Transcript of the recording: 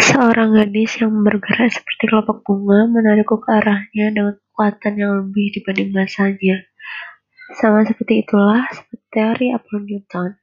Seorang gadis yang bergerak seperti kelopak bunga menarikku ke arahnya dengan kekuatan yang lebih dibanding masanya. Sama seperti itulah, seperti Apollo Newton.